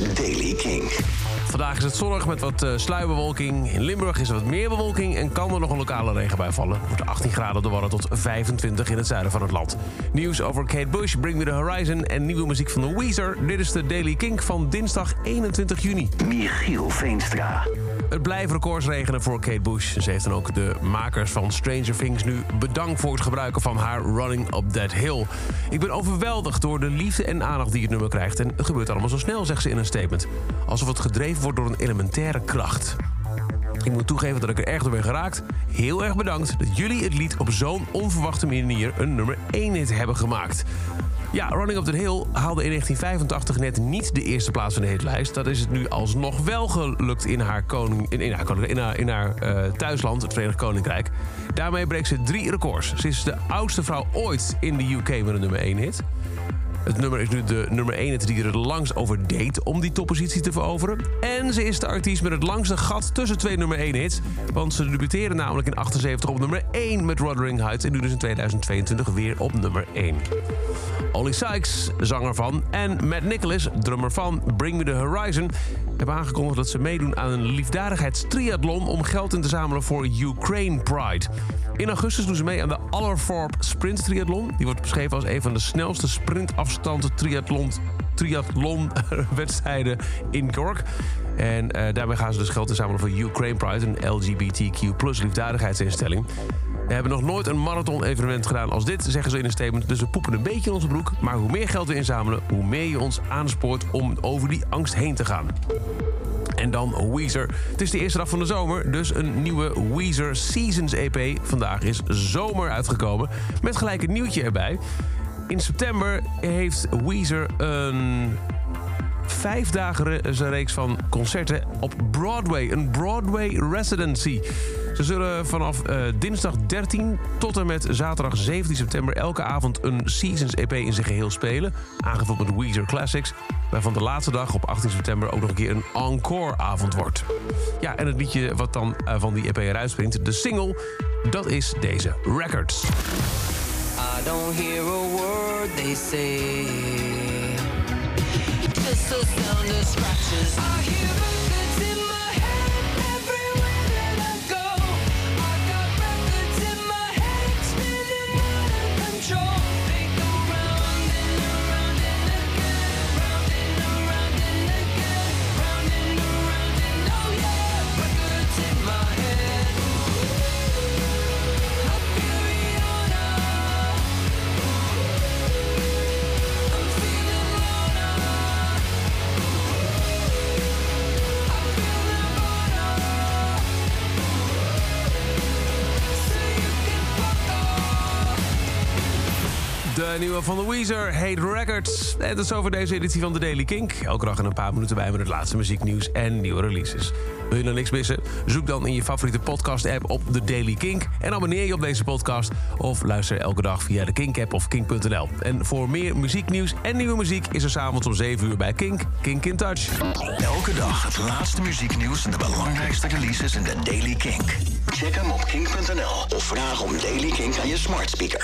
is Daily King. Vandaag is het zonnig met wat uh, sluierbewolking. In Limburg is er wat meer bewolking en kan er nog een lokale regenbui vallen. Het wordt 18 graden Wadden tot 25 in het zuiden van het land. Nieuws over Kate Bush, Bring Me The Horizon en nieuwe muziek van The Weezer. Dit is de Daily Kink van dinsdag 21 juni. Michiel Veenstra. Het blijft records regenen voor Kate Bush. Ze heeft dan ook de makers van Stranger Things nu bedankt voor het gebruiken van haar Running Up That Hill. Ik ben overweldigd door de liefde en aandacht die het nummer krijgt. En het gebeurt allemaal zo snel, zegt ze in een statement. Alsof het gedreven wordt door een elementaire kracht. Ik moet toegeven dat ik er erg door ben geraakt. Heel erg bedankt dat jullie het lied op zo'n onverwachte manier een nummer 1 hit hebben gemaakt. Ja, Running Up the Hill haalde in 1985 net niet de eerste plaats van de hitlijst. Dat is het nu alsnog wel gelukt in haar, koning, in, haar, in haar, in haar uh, thuisland, het Verenigd Koninkrijk. Daarmee breekt ze drie records. Ze is de oudste vrouw ooit in de UK met een nummer 1 hit. Het nummer is nu de nummer 1 die er het langst over deed om die toppositie te veroveren. En ze is de artiest met het langste gat tussen twee nummer 1 hits. Want ze debuteerde namelijk in 78 op nummer 1 met Wuthering Heights... en nu dus in 2022 weer op nummer 1. Ollie Sykes, zanger van, en Matt Nicholas, drummer van Bring Me The Horizon... hebben aangekondigd dat ze meedoen aan een liefdadigheidstriathlon... om geld in te zamelen voor Ukraine Pride. In augustus doen ze mee aan de Allerforp Sprint Triathlon. Die wordt beschreven als een van de snelste sprintafstanden triathlon, triathlon-wedstrijden in Cork. En uh, daarbij gaan ze dus geld inzamelen voor Ukraine Pride... een LGBTQ plus liefdadigheidsinstelling. We hebben nog nooit een marathon-evenement gedaan als dit, zeggen ze in een statement. Dus we poepen een beetje in onze broek. Maar hoe meer geld we inzamelen, hoe meer je ons aanspoort om over die angst heen te gaan. En dan Weezer. Het is de eerste dag van de zomer, dus een nieuwe Weezer Seasons EP. Vandaag is zomer uitgekomen, met gelijk een nieuwtje erbij. In september heeft Weezer een vijf reeks van concerten op Broadway. Een Broadway residency. Ze zullen vanaf uh, dinsdag 13 tot en met zaterdag 17 september... elke avond een Seasons EP in zijn geheel spelen. Aangevuld met Weezer Classics. Waarvan de laatste dag op 18 september ook nog een keer een encore-avond wordt. Ja, en het liedje wat dan uh, van die EP eruit springt, de single... dat is deze, Records. Don't hear a word they say. Just the sound of scratches De nieuwe van de Weezer, Hate Records. En dat is over deze editie van de Daily Kink. Elke dag in een paar minuten bij met het laatste muzieknieuws en nieuwe releases. Wil je nou niks missen? Zoek dan in je favoriete podcast-app op de Daily Kink... en abonneer je op deze podcast of luister elke dag via de Kink-app of kink.nl. En voor meer muzieknieuws en nieuwe muziek is er s'avonds om 7 uur bij Kink, Kink in Touch. Elke dag het laatste muzieknieuws en de belangrijkste releases in de Daily Kink. Check hem op kink.nl of vraag om Daily Kink aan je smart speaker.